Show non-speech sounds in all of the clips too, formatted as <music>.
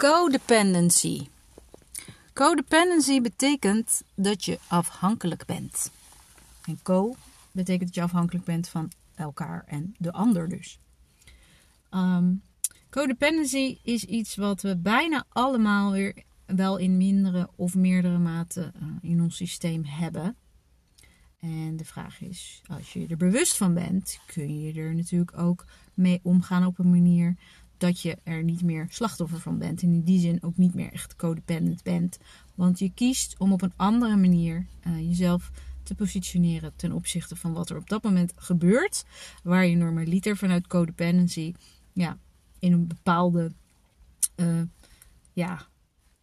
Codependency. Codependency betekent dat je afhankelijk bent. En co betekent dat je afhankelijk bent van elkaar en de ander dus. Um, codependency is iets wat we bijna allemaal weer wel in mindere of meerdere mate uh, in ons systeem hebben. En de vraag is, als je er bewust van bent, kun je er natuurlijk ook mee omgaan op een manier dat je er niet meer slachtoffer van bent. En in die zin ook niet meer echt codependent bent. Want je kiest om op een andere manier uh, jezelf te positioneren ten opzichte van wat er op dat moment gebeurt. Waar je normaliter vanuit codependency ja, in een bepaalde, uh, ja,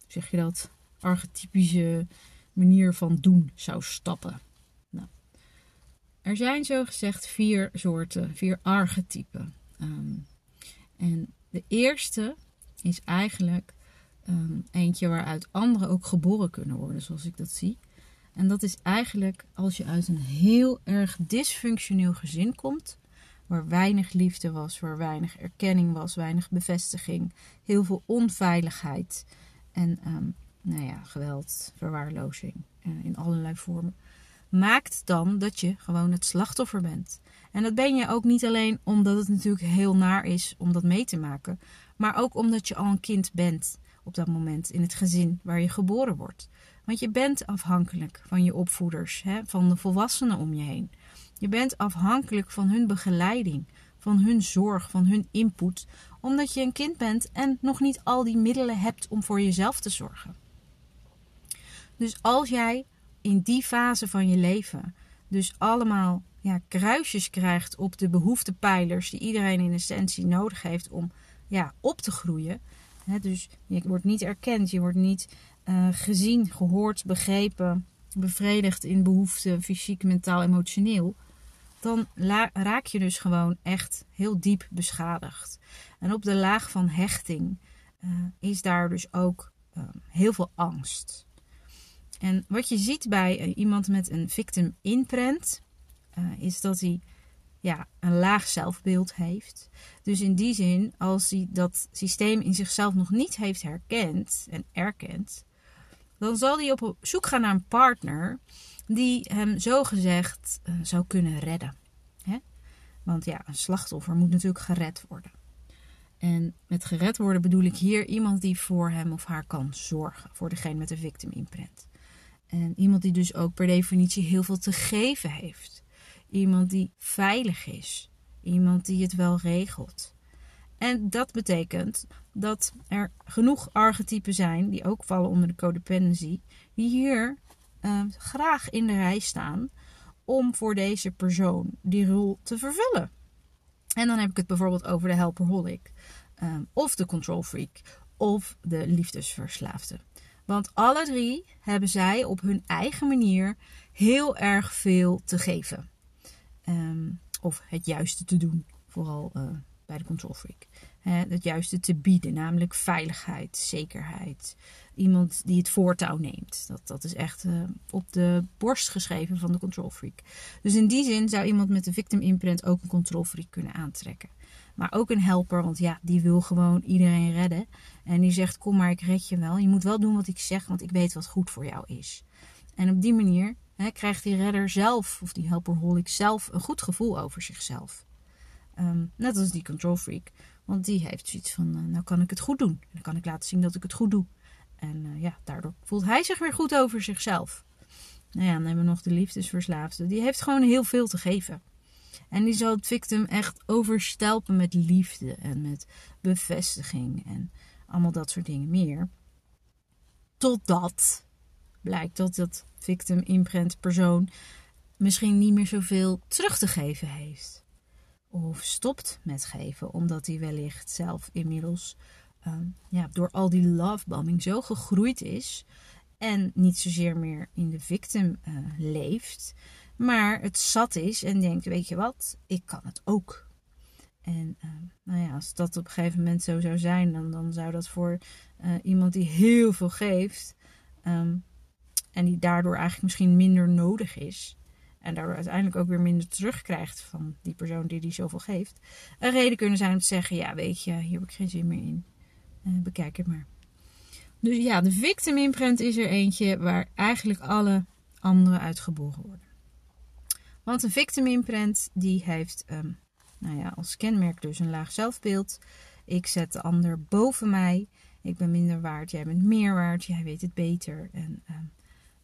zeg je dat, archetypische manier van doen zou stappen. Nou, er zijn zo gezegd vier soorten, vier archetypen. Um, en de eerste is eigenlijk um, eentje waaruit anderen ook geboren kunnen worden, zoals ik dat zie. En dat is eigenlijk als je uit een heel erg dysfunctioneel gezin komt, waar weinig liefde was, waar weinig erkenning was, weinig bevestiging, heel veel onveiligheid en um, nou ja, geweld, verwaarlozing uh, in allerlei vormen maakt dan dat je gewoon het slachtoffer bent. En dat ben je ook niet alleen omdat het natuurlijk heel naar is om dat mee te maken, maar ook omdat je al een kind bent op dat moment in het gezin waar je geboren wordt. Want je bent afhankelijk van je opvoeders, hè, van de volwassenen om je heen. Je bent afhankelijk van hun begeleiding, van hun zorg, van hun input, omdat je een kind bent en nog niet al die middelen hebt om voor jezelf te zorgen. Dus als jij in die fase van je leven dus allemaal ja, kruisjes krijgt op de behoeftepijlers die iedereen in essentie nodig heeft om ja, op te groeien. dus je wordt niet erkend, je wordt niet uh, gezien, gehoord, begrepen, bevredigd in behoeften, fysiek, mentaal, emotioneel. Dan raak je dus gewoon echt heel diep beschadigd. En op de laag van hechting uh, is daar dus ook uh, heel veel angst. En wat je ziet bij uh, iemand met een victim imprint, uh, is dat hij ja, een laag zelfbeeld heeft. Dus in die zin, als hij dat systeem in zichzelf nog niet heeft herkend en erkend, dan zal hij op zoek gaan naar een partner die hem zogezegd uh, zou kunnen redden. Hè? Want ja, een slachtoffer moet natuurlijk gered worden. En met gered worden bedoel ik hier iemand die voor hem of haar kan zorgen, voor degene met een victim imprint. En iemand die dus ook per definitie heel veel te geven heeft. Iemand die veilig is. Iemand die het wel regelt. En dat betekent dat er genoeg archetypen zijn, die ook vallen onder de codependency, die hier uh, graag in de rij staan om voor deze persoon die rol te vervullen. En dan heb ik het bijvoorbeeld over de helperholic, um, of de control freak, of de liefdesverslaafde. Want alle drie hebben zij op hun eigen manier heel erg veel te geven. Um, of het juiste te doen, vooral uh, bij de control freak. het juiste te bieden, namelijk veiligheid, zekerheid. Iemand die het voortouw neemt. Dat, dat is echt uh, op de borst geschreven van de control freak. Dus in die zin zou iemand met de victim imprint ook een control freak kunnen aantrekken. Maar ook een helper, want ja, die wil gewoon iedereen redden. En die zegt: Kom maar, ik red je wel. Je moet wel doen wat ik zeg, want ik weet wat goed voor jou is. En op die manier hè, krijgt die redder zelf, of die helperholic zelf, een goed gevoel over zichzelf. Um, net als die control freak. Want die heeft zoiets van: uh, Nou kan ik het goed doen. Dan kan ik laten zien dat ik het goed doe. En uh, ja, daardoor voelt hij zich weer goed over zichzelf. Nou ja, dan hebben we nog de liefdesverslaafde. Die heeft gewoon heel veel te geven. En die zal het victim echt overstelpen met liefde en met bevestiging en allemaal dat soort dingen meer. Totdat blijkt dat dat victim imprint persoon misschien niet meer zoveel terug te geven heeft. Of stopt met geven, omdat hij wellicht zelf inmiddels um, ja, door al die lovebombing zo gegroeid is en niet zozeer meer in de victim uh, leeft, maar het zat is en denkt: weet je wat, ik kan het ook. En uh, nou ja, als dat op een gegeven moment zo zou zijn, dan, dan zou dat voor uh, iemand die heel veel geeft um, en die daardoor eigenlijk misschien minder nodig is. En daardoor uiteindelijk ook weer minder terugkrijgt van die persoon die die zoveel geeft. Een reden kunnen zijn om te zeggen: ja, weet je, hier heb ik geen zin meer in. Uh, bekijk het maar. Dus ja, de victim imprint is er eentje waar eigenlijk alle anderen uit geboren worden. Want een victim imprint die heeft um, nou ja, als kenmerk dus een laag zelfbeeld. Ik zet de ander boven mij. Ik ben minder waard, jij bent meer waard, jij weet het beter. En um,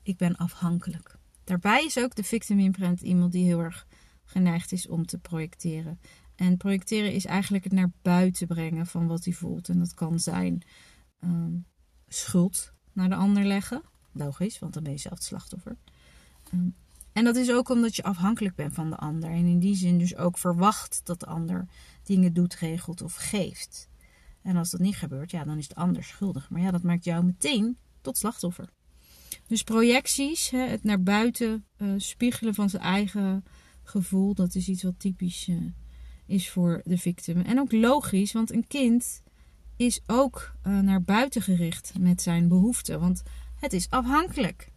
ik ben afhankelijk. Daarbij is ook de victim imprint iemand die heel erg geneigd is om te projecteren. En projecteren is eigenlijk het naar buiten brengen van wat hij voelt. En dat kan zijn um, schuld naar de ander leggen. Logisch, want dan ben je zelf het slachtoffer. En dat is ook omdat je afhankelijk bent van de ander. En in die zin dus ook verwacht dat de ander dingen doet, regelt of geeft. En als dat niet gebeurt, ja, dan is de ander schuldig. Maar ja, dat maakt jou meteen tot slachtoffer. Dus projecties, het naar buiten uh, spiegelen van zijn eigen gevoel, dat is iets wat typisch uh, is voor de victim. En ook logisch, want een kind is ook uh, naar buiten gericht met zijn behoeften. Want het is afhankelijk.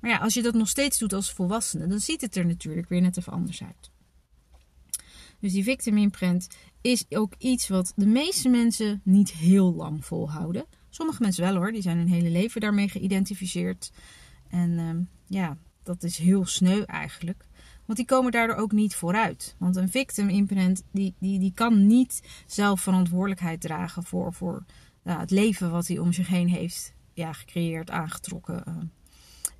Maar ja, als je dat nog steeds doet als volwassene, dan ziet het er natuurlijk weer net even anders uit. Dus die victim imprint is ook iets wat de meeste mensen niet heel lang volhouden. Sommige mensen wel hoor, die zijn hun hele leven daarmee geïdentificeerd. En uh, ja, dat is heel sneu eigenlijk. Want die komen daardoor ook niet vooruit. Want een victim imprint, die, die, die kan niet zelf verantwoordelijkheid dragen voor, voor het leven wat hij om zich heen heeft ja, gecreëerd, aangetrokken. Uh,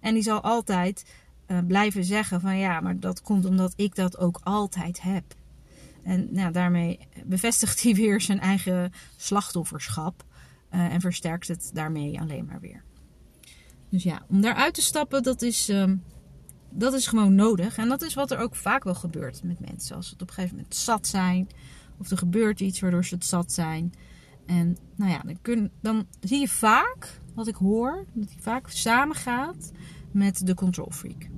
en die zal altijd uh, blijven zeggen van ja, maar dat komt omdat ik dat ook altijd heb. En nou, daarmee bevestigt hij weer zijn eigen slachtofferschap. Uh, en versterkt het daarmee alleen maar weer. Dus ja, om daaruit te stappen, dat is, uh, dat is gewoon nodig. En dat is wat er ook vaak wel gebeurt met mensen. Als ze op een gegeven moment zat zijn. Of er gebeurt iets waardoor ze het zat zijn. En nou ja, dan, kun, dan zie je vaak wat ik hoor, dat hij vaak samengaat met de control freak.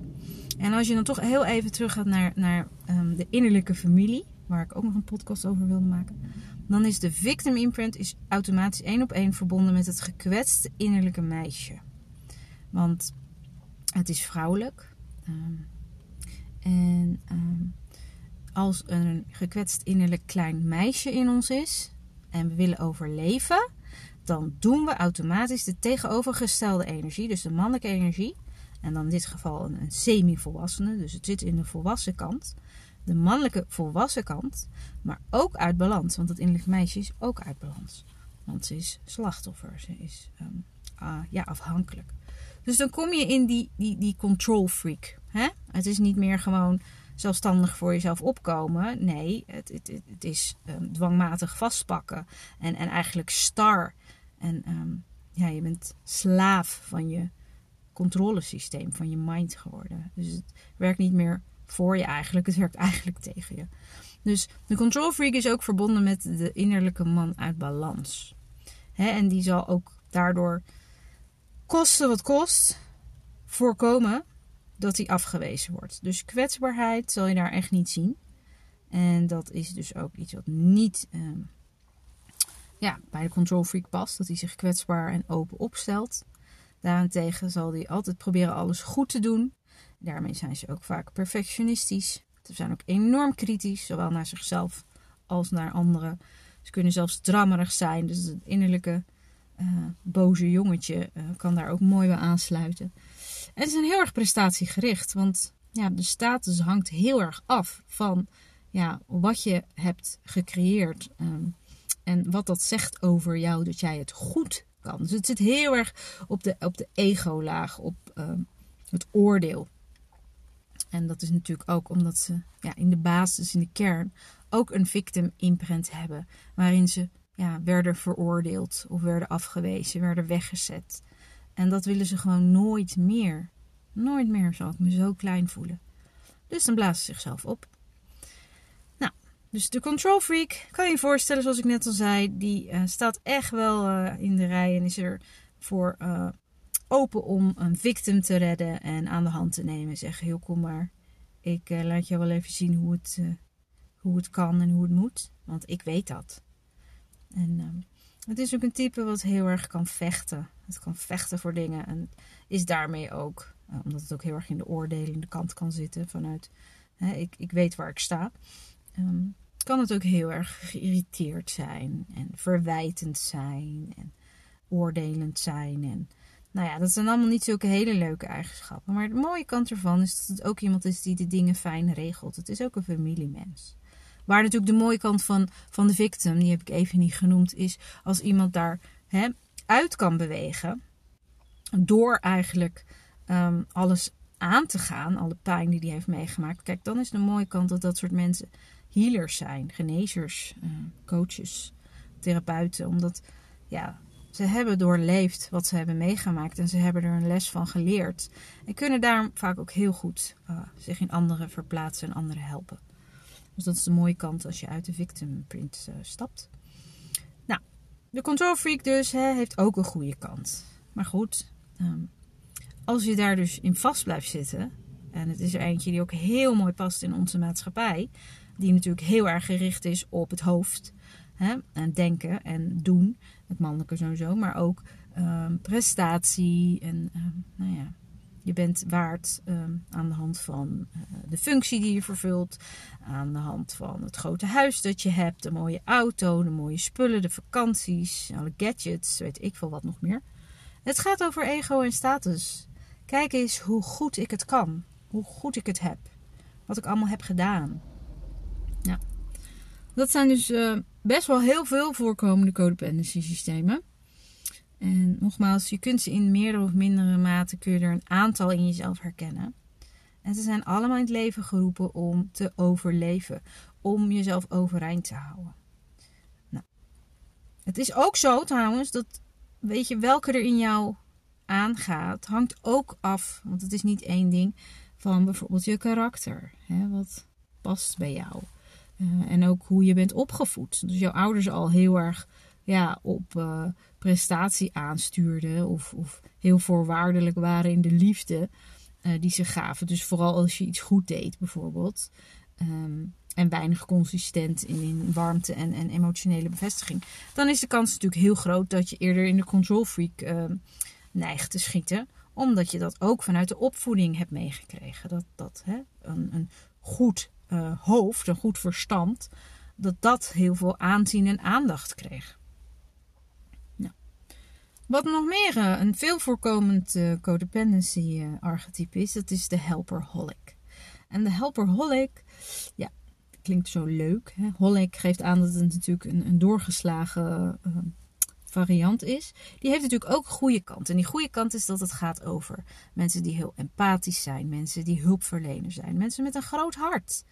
En als je dan toch heel even terug gaat naar, naar um, de innerlijke familie, waar ik ook nog een podcast over wilde maken, dan is de victim imprint is automatisch één op één verbonden met het gekwetste innerlijke meisje. Want het is vrouwelijk. Um, en um, als een gekwetst innerlijk klein meisje in ons is en we willen overleven, dan doen we automatisch de tegenovergestelde energie, dus de mannelijke energie. En dan in dit geval een, een semi-volwassene, dus het zit in de volwassen kant. De mannelijke volwassen kant, maar ook uit balans, want het innerlijk meisje is ook uit balans. Want ze is slachtoffer, ze is um, uh, ja, afhankelijk. Dus dan kom je in die, die, die control freak. Hè? Het is niet meer gewoon zelfstandig voor jezelf opkomen. Nee, het, het, het is um, dwangmatig vastpakken. En, en eigenlijk star en um, ja, je bent slaaf van je controlesysteem, van je mind geworden. Dus het werkt niet meer voor je eigenlijk, het werkt eigenlijk tegen je. Dus de control freak is ook verbonden met de innerlijke man uit balans. En die zal ook daardoor kosten wat kost voorkomen dat hij afgewezen wordt. Dus kwetsbaarheid zal je daar echt niet zien. En dat is dus ook iets wat niet um, ja, bij de control freak past. Dat hij zich kwetsbaar en open opstelt. Daarentegen zal hij altijd proberen alles goed te doen. Daarmee zijn ze ook vaak perfectionistisch. Ze zijn ook enorm kritisch, zowel naar zichzelf als naar anderen. Ze kunnen zelfs drammerig zijn. Dus het innerlijke uh, boze jongetje uh, kan daar ook mooi bij aansluiten. En ze zijn heel erg prestatiegericht. Want ja, de status hangt heel erg af van ja, wat je hebt gecreëerd. Um, en wat dat zegt over jou, dat jij het goed kan. Dus het zit heel erg op de, op de ego-laag, op uh, het oordeel. En dat is natuurlijk ook omdat ze ja, in de basis, in de kern, ook een victim imprint hebben. Waarin ze ja, werden veroordeeld of werden afgewezen, werden weggezet. En dat willen ze gewoon nooit meer. Nooit meer zal ik me zo klein voelen. Dus dan blazen ze zichzelf op. Dus de control freak, kan je je voorstellen, zoals ik net al zei, die uh, staat echt wel uh, in de rij en is er voor uh, open om een victim te redden en aan de hand te nemen. Zeggen, heel kom maar, ik laat je wel even zien hoe het, hoe het kan en hoe het moet, want ik weet dat. En ehm, het is ook een type wat heel erg kan vechten. Het kan vechten voor dingen en is daarmee ook, omdat het ook heel erg in de oordelende kant kan zitten vanuit, ik, ik weet waar ik sta um, kan het ook heel erg geïrriteerd zijn en verwijtend zijn. En oordelend zijn. En nou ja, dat zijn allemaal niet zulke hele leuke eigenschappen. Maar de mooie kant ervan is dat het ook iemand is die de dingen fijn regelt. Het is ook een familiemens. Waar natuurlijk de mooie kant van, van de victim, die heb ik even niet genoemd, is als iemand daar hè, uit kan bewegen. Door eigenlijk um, alles aan te gaan, alle pijn die hij heeft meegemaakt. Kijk, dan is de mooie kant dat dat soort mensen healers zijn, genezers, uh, coaches, therapeuten. Omdat ja, ze hebben doorleefd wat ze hebben meegemaakt en ze hebben er een les van geleerd. En kunnen daar vaak ook heel goed uh, zich in anderen verplaatsen en anderen helpen. Dus dat is de mooie kant als je uit de victim print uh, stapt. Nou, de control freak dus hè, heeft ook een goede kant. Maar goed, um, als je daar dus in vast blijft zitten, en het is er eentje die ook heel mooi past in onze maatschappij, die natuurlijk heel erg gericht is op het hoofd, hè, en denken en doen, het mannelijke sowieso, maar ook um, prestatie en um, nou ja, je bent waard um, aan de hand van uh, de functie die je vervult, aan de hand van het grote huis dat je hebt, de mooie auto, de mooie spullen, de vakanties, alle gadgets, weet ik veel wat nog meer. Het gaat over ego en status. Kijk eens hoe goed ik het kan. Hoe goed ik het heb. Wat ik allemaal heb gedaan. Ja. Dat zijn dus uh, best wel heel veel voorkomende codependency systemen. En nogmaals, je kunt ze in meerdere of mindere mate kun je er een aantal in jezelf herkennen. En ze zijn allemaal in het leven geroepen om te overleven. Om jezelf overeind te houden. Nou. Het is ook zo trouwens dat weet je welke er in jou aangaat, hangt ook af, want het is niet één ding, van bijvoorbeeld je karakter. Hè? Wat past bij jou? Uh, en ook hoe je bent opgevoed. Dus jouw ouders al heel erg ja, op uh, prestatie aanstuurden of, of, heel voorwaardelijk waren in de liefde uh, die ze gaven. Dus vooral als je iets goed deed, bijvoorbeeld. Um, en weinig consistent in, in warmte en, en, emotionele bevestiging. Dan is de kans natuurlijk heel groot dat je eerder in de control freak uh, neigt te schieten. Omdat je dat ook vanuit de opvoeding hebt meegekregen. Dat, dat hè, een, een goed uh, hoofd, een goed verstand, dat dat heel veel aanzien en aandacht kreeg. Nou. Wat nog meer uh, een veel voorkomend uh, codependency archetype is, dat is de helperholic. En de helperholic, ja, klinkt zo leuk. Hè? Holic geeft aan dat het natuurlijk een, een doorgeslagen variant is. Die heeft natuurlijk ook goede kant. En die goede kant is dat het gaat over mensen die heel empathisch zijn, mensen die hulpverlener zijn, mensen met een groot hart.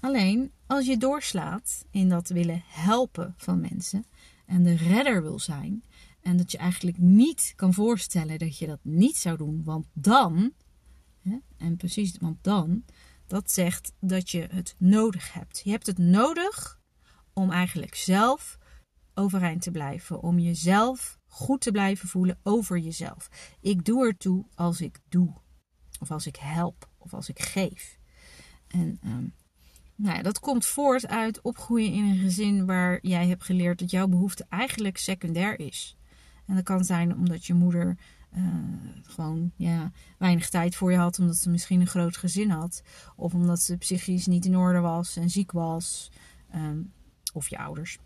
Alleen als je doorslaat in dat willen helpen van mensen en de redder wil zijn, en dat je eigenlijk niet kan voorstellen dat je dat niet zou doen, want dan, en precies, want dan, dat zegt dat je het nodig hebt. Je hebt het nodig om eigenlijk zelf overeind te blijven. Om jezelf goed te blijven voelen over jezelf. Ik doe ertoe als ik doe. Of als ik help. Of als ik geef. En um, nou ja, dat komt voort uit opgroeien in een gezin waar jij hebt geleerd dat jouw behoefte eigenlijk secundair is. En dat kan zijn omdat je moeder uh, gewoon ja, weinig tijd voor je had, omdat ze misschien een groot gezin had. Of omdat ze psychisch niet in orde was en ziek was. Um, of je ouders.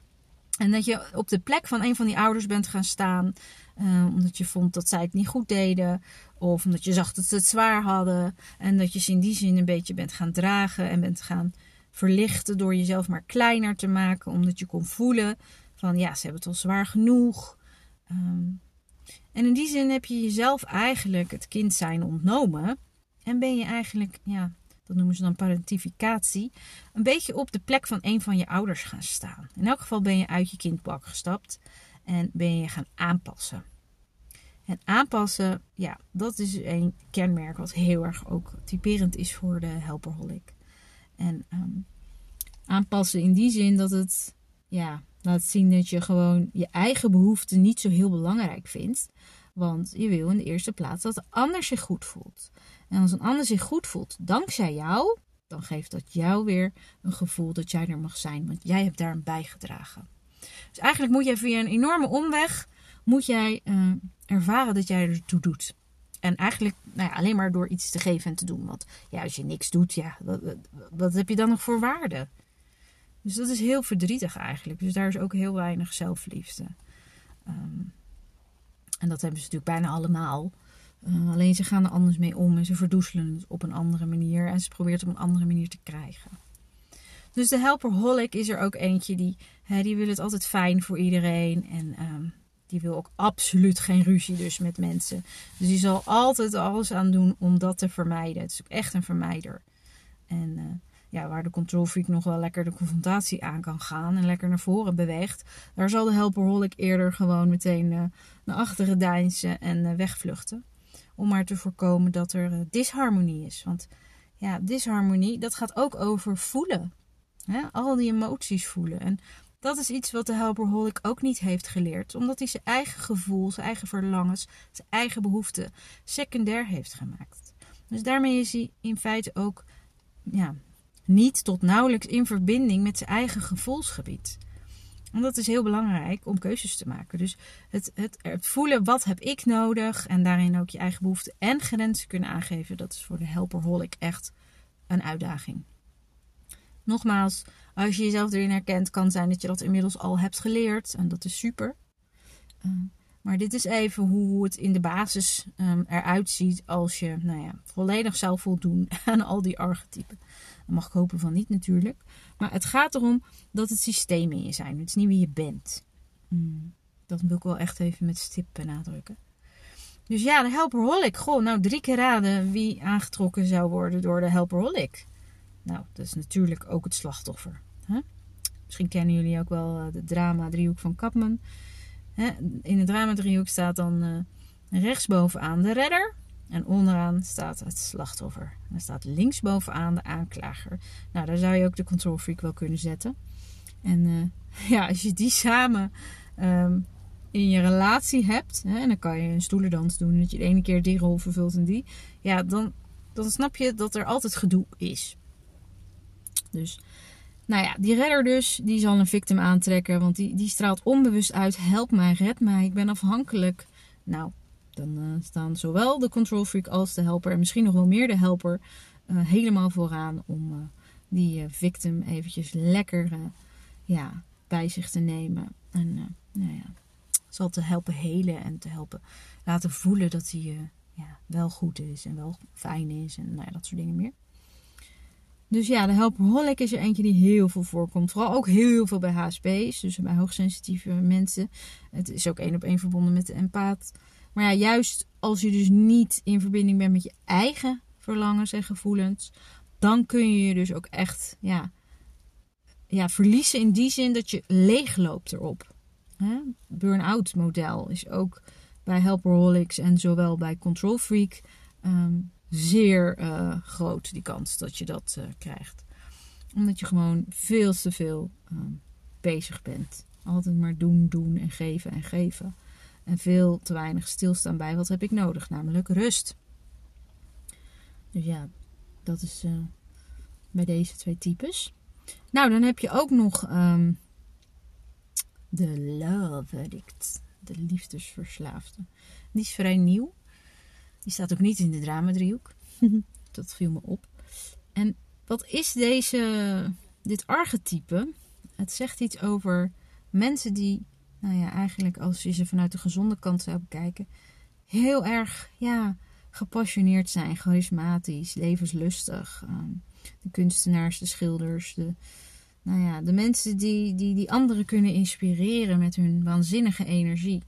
En dat je op de plek van een van die ouders bent gaan staan. Uh, omdat je vond dat zij het niet goed deden. Of omdat je zag dat ze het zwaar hadden. En dat je ze in die zin een beetje bent gaan dragen. En bent gaan verlichten door jezelf maar kleiner te maken. Omdat je kon voelen van ja, ze hebben het al zwaar genoeg. Um, en in die zin heb je jezelf eigenlijk het kind zijn ontnomen. En ben je eigenlijk, ja, dat noemen ze dan parentificatie, een beetje op de plek van een van je ouders gaan staan. In elk geval ben je uit je kindbak gestapt en ben je gaan aanpassen. En aanpassen, ja, dat is een kenmerk wat heel erg ook typerend is voor de helperholic. En um, aanpassen in die zin dat het, ja, laat zien dat je gewoon je eigen behoeften niet zo heel belangrijk vindt. Want je wil in de eerste plaats dat de ander zich goed voelt. En als een ander zich goed voelt dankzij jou, dan geeft dat jou weer een gevoel dat jij er mag zijn. Want jij hebt daar bijgedragen. Dus eigenlijk moet jij via een enorme omweg moet jij, uh, ervaren dat jij ertoe doet. En eigenlijk nou ja, alleen maar door iets te geven en te doen. Want ja, als je niks doet, ja, wat, wat heb je dan nog voor waarde? Dus dat is heel verdrietig eigenlijk. Dus daar is ook heel weinig zelfliefde. Ehm, en dat hebben ze natuurlijk bijna allemaal. Uh, alleen ze gaan er anders mee om en ze verdoezelen het op een andere manier. En ze probeert het op een andere manier te krijgen. Dus de helperholic is er ook eentje die, die wil het altijd fijn voor iedereen. En ehm, die wil ook absoluut geen ruzie dus met mensen. Dus die zal altijd alles aan doen om dat te vermijden. Het is ook echt een vermijder. En uh, ja, waar de control freak nog wel lekker de confrontatie aan kan gaan en lekker naar voren beweegt, daar zal de helperholic eerder gewoon meteen uh, naar achteren deinzen en uh, wegvluchten. Om maar te voorkomen dat er disharmonie is. Want ja, disharmonie, dat gaat ook over voelen. Hè? Al die emoties voelen. En dat is iets wat de helperholic ook niet heeft geleerd. Omdat hij zijn eigen gevoel, zijn eigen verlangens, zijn eigen behoeften secundair heeft gemaakt. Dus daarmee is hij in feite ook ja, niet tot nauwelijks in verbinding met zijn eigen gevoelsgebied. En dat is heel belangrijk om keuzes te maken. Dus het, het, het, voelen wat heb ik nodig en daarin ook je eigen behoeften en grenzen kunnen aangeven, dat is voor de helperholic echt een uitdaging. Nogmaals, als je jezelf erin herkent, kan zijn dat je dat inmiddels al hebt geleerd en dat is super. Maar dit is even hoe het in de basis um, eruit ziet als je nou ja, volledig zou voldoen <laughs> aan al die archetypen. Dan mag ik hopen van niet natuurlijk. Maar het gaat erom dat het systeem in je zijn. Het is niet wie je bent. Mm, dat wil ik wel echt even met stip benadrukken. Dus ja, de helperholic. Goh, nou drie keer raden wie aangetrokken zou worden door de helperholic. Nou, dat is natuurlijk ook het slachtoffer. Misschien kennen jullie ook wel eh, de drama driehoek van Kapman. In het drama driehoek staat dan uh, rechtsbovenaan de redder. En onderaan staat het slachtoffer. En er staat linksbovenaan de aanklager. Nou, daar zou je ook de control freak wel kunnen zetten. En uh, <laughs> ja, als je die samen um, in je relatie hebt, hè, en dan kan je een stoelendans doen, dat je de ene keer die rol vervult en die, ja, dan, dan snap je dat er altijd gedoe is. Dus, nou ja, die redder dus, die zal een victim aantrekken, want die, die straalt onbewust uit: help mij, red mij, ik ben afhankelijk. Nou, dan uh, staan zowel de control freak als de helper en misschien nog wel meer de helper uh, helemaal vooraan om uh, die victim eventjes lekker ja, bij zich te nemen. En nou ja, zal te helpen helen en te helpen laten voelen dat hij ja, wel goed is en wel fijn is en nou ja, dat soort dingen meer. Dus ja, de helperholic is er eentje die heel veel voorkomt. Vooral ook heel veel bij HSP's, dus bij hoogsensitieve mensen. Het is ook één op één verbonden met de empaat. Maar ja, juist als je dus niet in verbinding bent met je eigen verlangens en gevoelens, dan kun je je dus ook echt ja, ja, verliezen in die zin dat je leegloopt erop. Burn-out model is ook bij helperholics en zowel bij control freak ehm, zeer uh, groot die kans dat je dat uh, krijgt. Omdat je gewoon veel te veel um, bezig bent. Altijd maar doen, doen en geven en geven. En veel te weinig stilstaan bij wat heb ik nodig, namelijk rust. Dus ja, dat is uh, bij deze twee types. Nou, dan heb je ook nog um, de love addict, de liefdesverslaafde. Die is vrij nieuw. Die staat ook niet in de dramadriehoek. <laughs> dat viel me op. En wat is deze, dit archetype? Het zegt iets over mensen die nou ja, eigenlijk als je ze vanuit de gezonde kant zou bekijken, heel erg ja, gepassioneerd zijn, charismatisch, levenslustig. Ehm, de kunstenaars, de schilders, de, nou ja, de mensen die, die, die anderen kunnen inspireren met hun waanzinnige energie.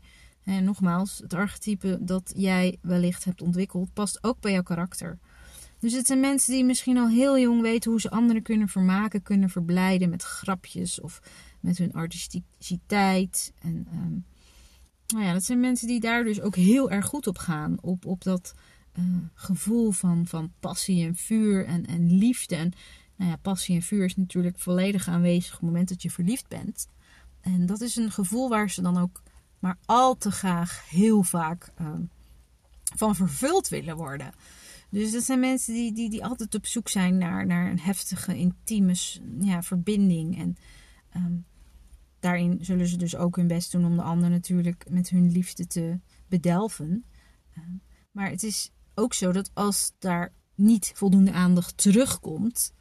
En nogmaals, het archetype dat jij wellicht hebt ontwikkeld, past ook bij jouw karakter. Dus het zijn mensen die misschien al heel jong weten hoe ze anderen kunnen vermaken, kunnen verblijden met grapjes of met hun artisticiteit. En um, nou ja, dat zijn mensen die daar dus ook heel erg goed op gaan. Op, op dat uh, gevoel van, van passie en vuur en, en liefde. En nou ja, passie en vuur is natuurlijk volledig aanwezig op het moment dat je verliefd bent. En dat is een gevoel waar ze dan ook maar al te graag heel vaak uh, van vervuld willen worden. Dus dat zijn mensen die, die, die altijd op zoek zijn naar, naar een heftige, intieme ja, verbinding. En um, daarin zullen ze dus ook hun best doen om de ander natuurlijk met hun liefde te bedelven. Uh, maar het is ook zo dat als daar niet voldoende aandacht terugkomt,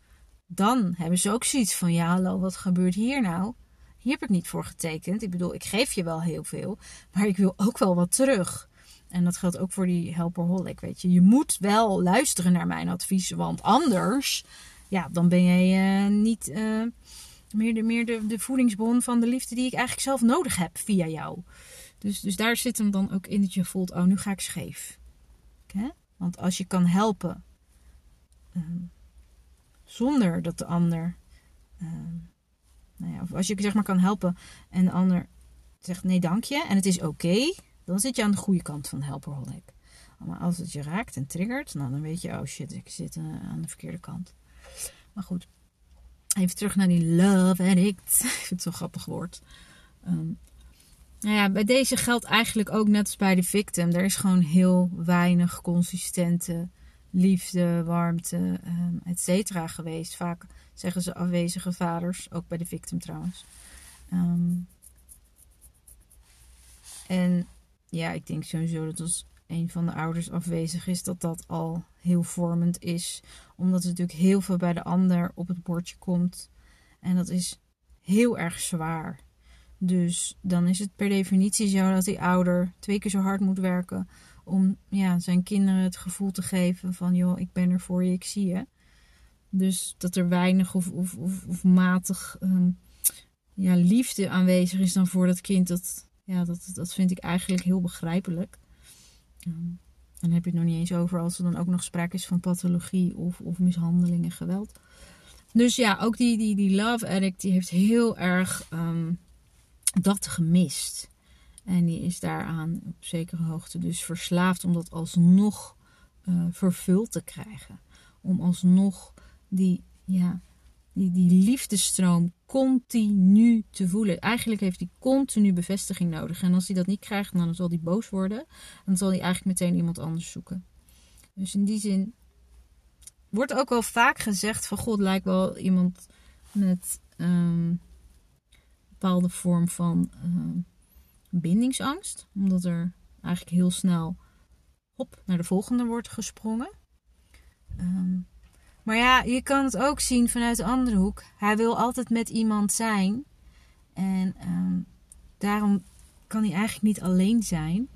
dan hebben ze ook zoiets van: ja, hallo, wat gebeurt hier nou? Hier heb ik niet voor getekend. Ik bedoel, ik geef je wel heel veel, maar ik wil ook wel wat terug. En dat geldt ook voor die helperholic, weet je. Je moet wel luisteren naar mijn adviezen, want anders, ja, dan ben jij uh, niet uh, meer, de, meer de, de voedingsbron van de liefde die ik eigenlijk zelf nodig heb via jou. Dus, dus daar zit hem dan ook in dat je voelt, oh, nu ga ik scheef. Want als je kan helpen uh, zonder dat de ander ehm, nou ja, of als je zeg maar kan helpen en de ander zegt nee dank je en het is oké, dan zit je aan de goede kant van helperholic. Maar als het je raakt en triggert, nou, dan weet je, oh shit, ik zit uh, aan de verkeerde kant. Maar goed, even terug naar die love addict. <laughs> ik vind het zo'n grappig woord. Um, nou ja, bij deze geldt eigenlijk ook net als bij de victim. Er is gewoon heel weinig consistente liefde, warmte, um, et cetera geweest. Vaak zeggen ze afwezige vaders, ook bij de victim trouwens. Um, en ja, ik denk sowieso dat als een van de ouders afwezig is, dat dat al heel vormend is. Omdat er natuurlijk heel veel bij de ander op het bordje komt. En dat is heel erg zwaar. Dus dan is het per definitie zo dat die ouder twee keer zo hard moet werken om ja, zijn kinderen het gevoel te geven van joh, ik ben er voor je, ik zie je. Dus dat er weinig of, of, of, of matig um, ja, liefde aanwezig is dan voor dat kind. Dat, ja, dat, dat vind ik eigenlijk heel begrijpelijk. Um, dan heb je het nog niet eens over als er dan ook nog sprake is van pathologie of, of mishandeling en geweld. Dus ja, ook die, die, die love addict die heeft heel erg um, dat gemist. En die is daaraan op zekere hoogte dus verslaafd om dat alsnog uh, vervuld te krijgen. Om alsnog die, ja, die, die liefdestroom continu te voelen. Eigenlijk heeft hij continu bevestiging nodig. En als hij dat niet krijgt, dan zal hij boos worden. Dan zal hij eigenlijk meteen iemand anders zoeken. Dus in die zin wordt ook wel vaak gezegd van God lijkt wel iemand met um, bepaalde vorm van um, bindingsangst. Omdat er eigenlijk heel snel hop naar de volgende wordt gesprongen. Um, maar ja, je kan het ook zien vanuit de andere hoek. Hij wil altijd met iemand zijn. En um, daarom kan hij eigenlijk niet alleen zijn.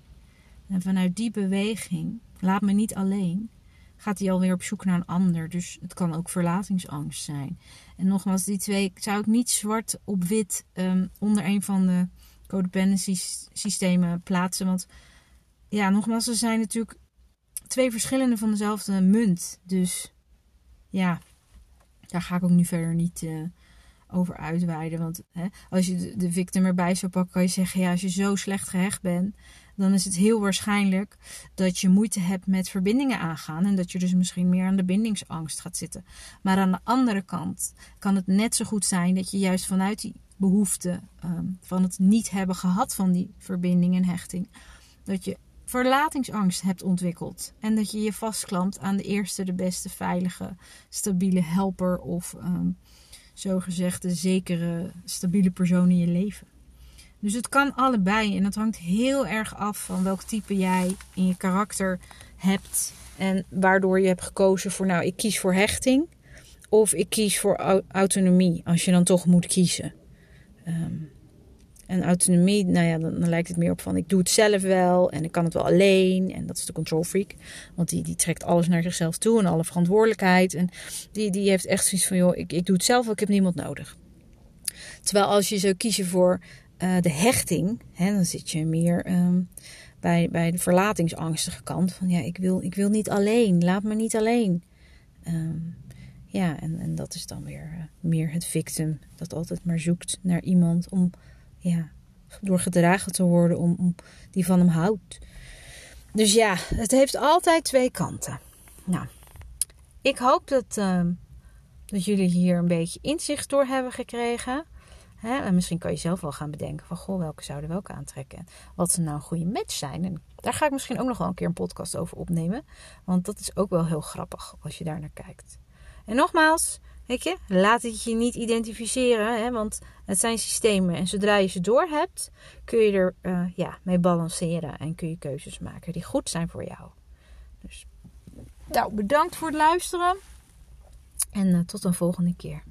En vanuit die beweging, laat me niet alleen, gaat hij alweer op zoek naar een ander. Dus het kan ook verlatingsangst zijn. En nogmaals, die twee zou ik niet zwart op wit um, onder een van de codependency systemen plaatsen. Want ja, nogmaals, er zijn natuurlijk twee verschillende van dezelfde munt. Dus ja, daar ga ik ook nu verder niet uh, over uitweiden. Want hè, als je de, victim erbij zou pakken, kan je zeggen: ja, als je zo slecht gehecht bent, dan is het heel waarschijnlijk dat je moeite hebt met verbindingen aangaan. En dat je dus misschien meer aan de bindingsangst gaat zitten. Maar aan de andere kant kan het net zo goed zijn dat je juist vanuit die behoefte um, van het niet hebben gehad van die verbinding en hechting, dat je verlatingsangst hebt ontwikkeld. En dat je je vastklampt aan de eerste, de beste, veilige, stabiele helper of um, zogezegd de zekere, stabiele persoon in je leven. Dus het kan allebei en het hangt heel erg af van welk type jij in je karakter hebt. En waardoor je hebt gekozen voor, nou, ik kies voor hechting of ik kies voor autonomie, als je dan toch moet kiezen. Um, en autonomie, nou ja, dan, lijkt het meer op van ik doe het zelf wel en ik kan het wel alleen. En dat is de control freak. Want die, die trekt alles naar zichzelf toe en alle verantwoordelijkheid. En die, die heeft echt zoiets van, joh, ik, ik doe het zelf ik heb niemand nodig. Terwijl als je zou kiezen voor uh, de hechting, hè, dan zit je meer um, bij, bij de verlatingsangstige kant. Van ja, ik wil, ik wil niet alleen, laat me niet alleen. Um, ja, en, en dat is dan weer uh, meer het victim. Dat altijd maar zoekt naar iemand om ja, door gedragen te worden om, om, die van hem houdt. Dus ja, het heeft altijd twee kanten. Nou, ik hoop dat, uh, dat jullie hier een beetje inzicht door hebben gekregen. Hè? En misschien kan je zelf wel gaan bedenken van, goh, welke zouden welke aantrekken? Wat ze nou een goede match zijn. En daar ga ik misschien ook nog wel een keer een podcast over opnemen. Want dat is ook wel heel grappig als je daar naar kijkt. En nogmaals, Weet je, laat het je niet identificeren, hè, want het zijn systemen. En zodra je ze door hebt, kun je er uh, ja, mee balanceren en kun je keuzes maken die goed zijn voor jou. Dus, nou, bedankt voor het luisteren en uh, tot een volgende keer.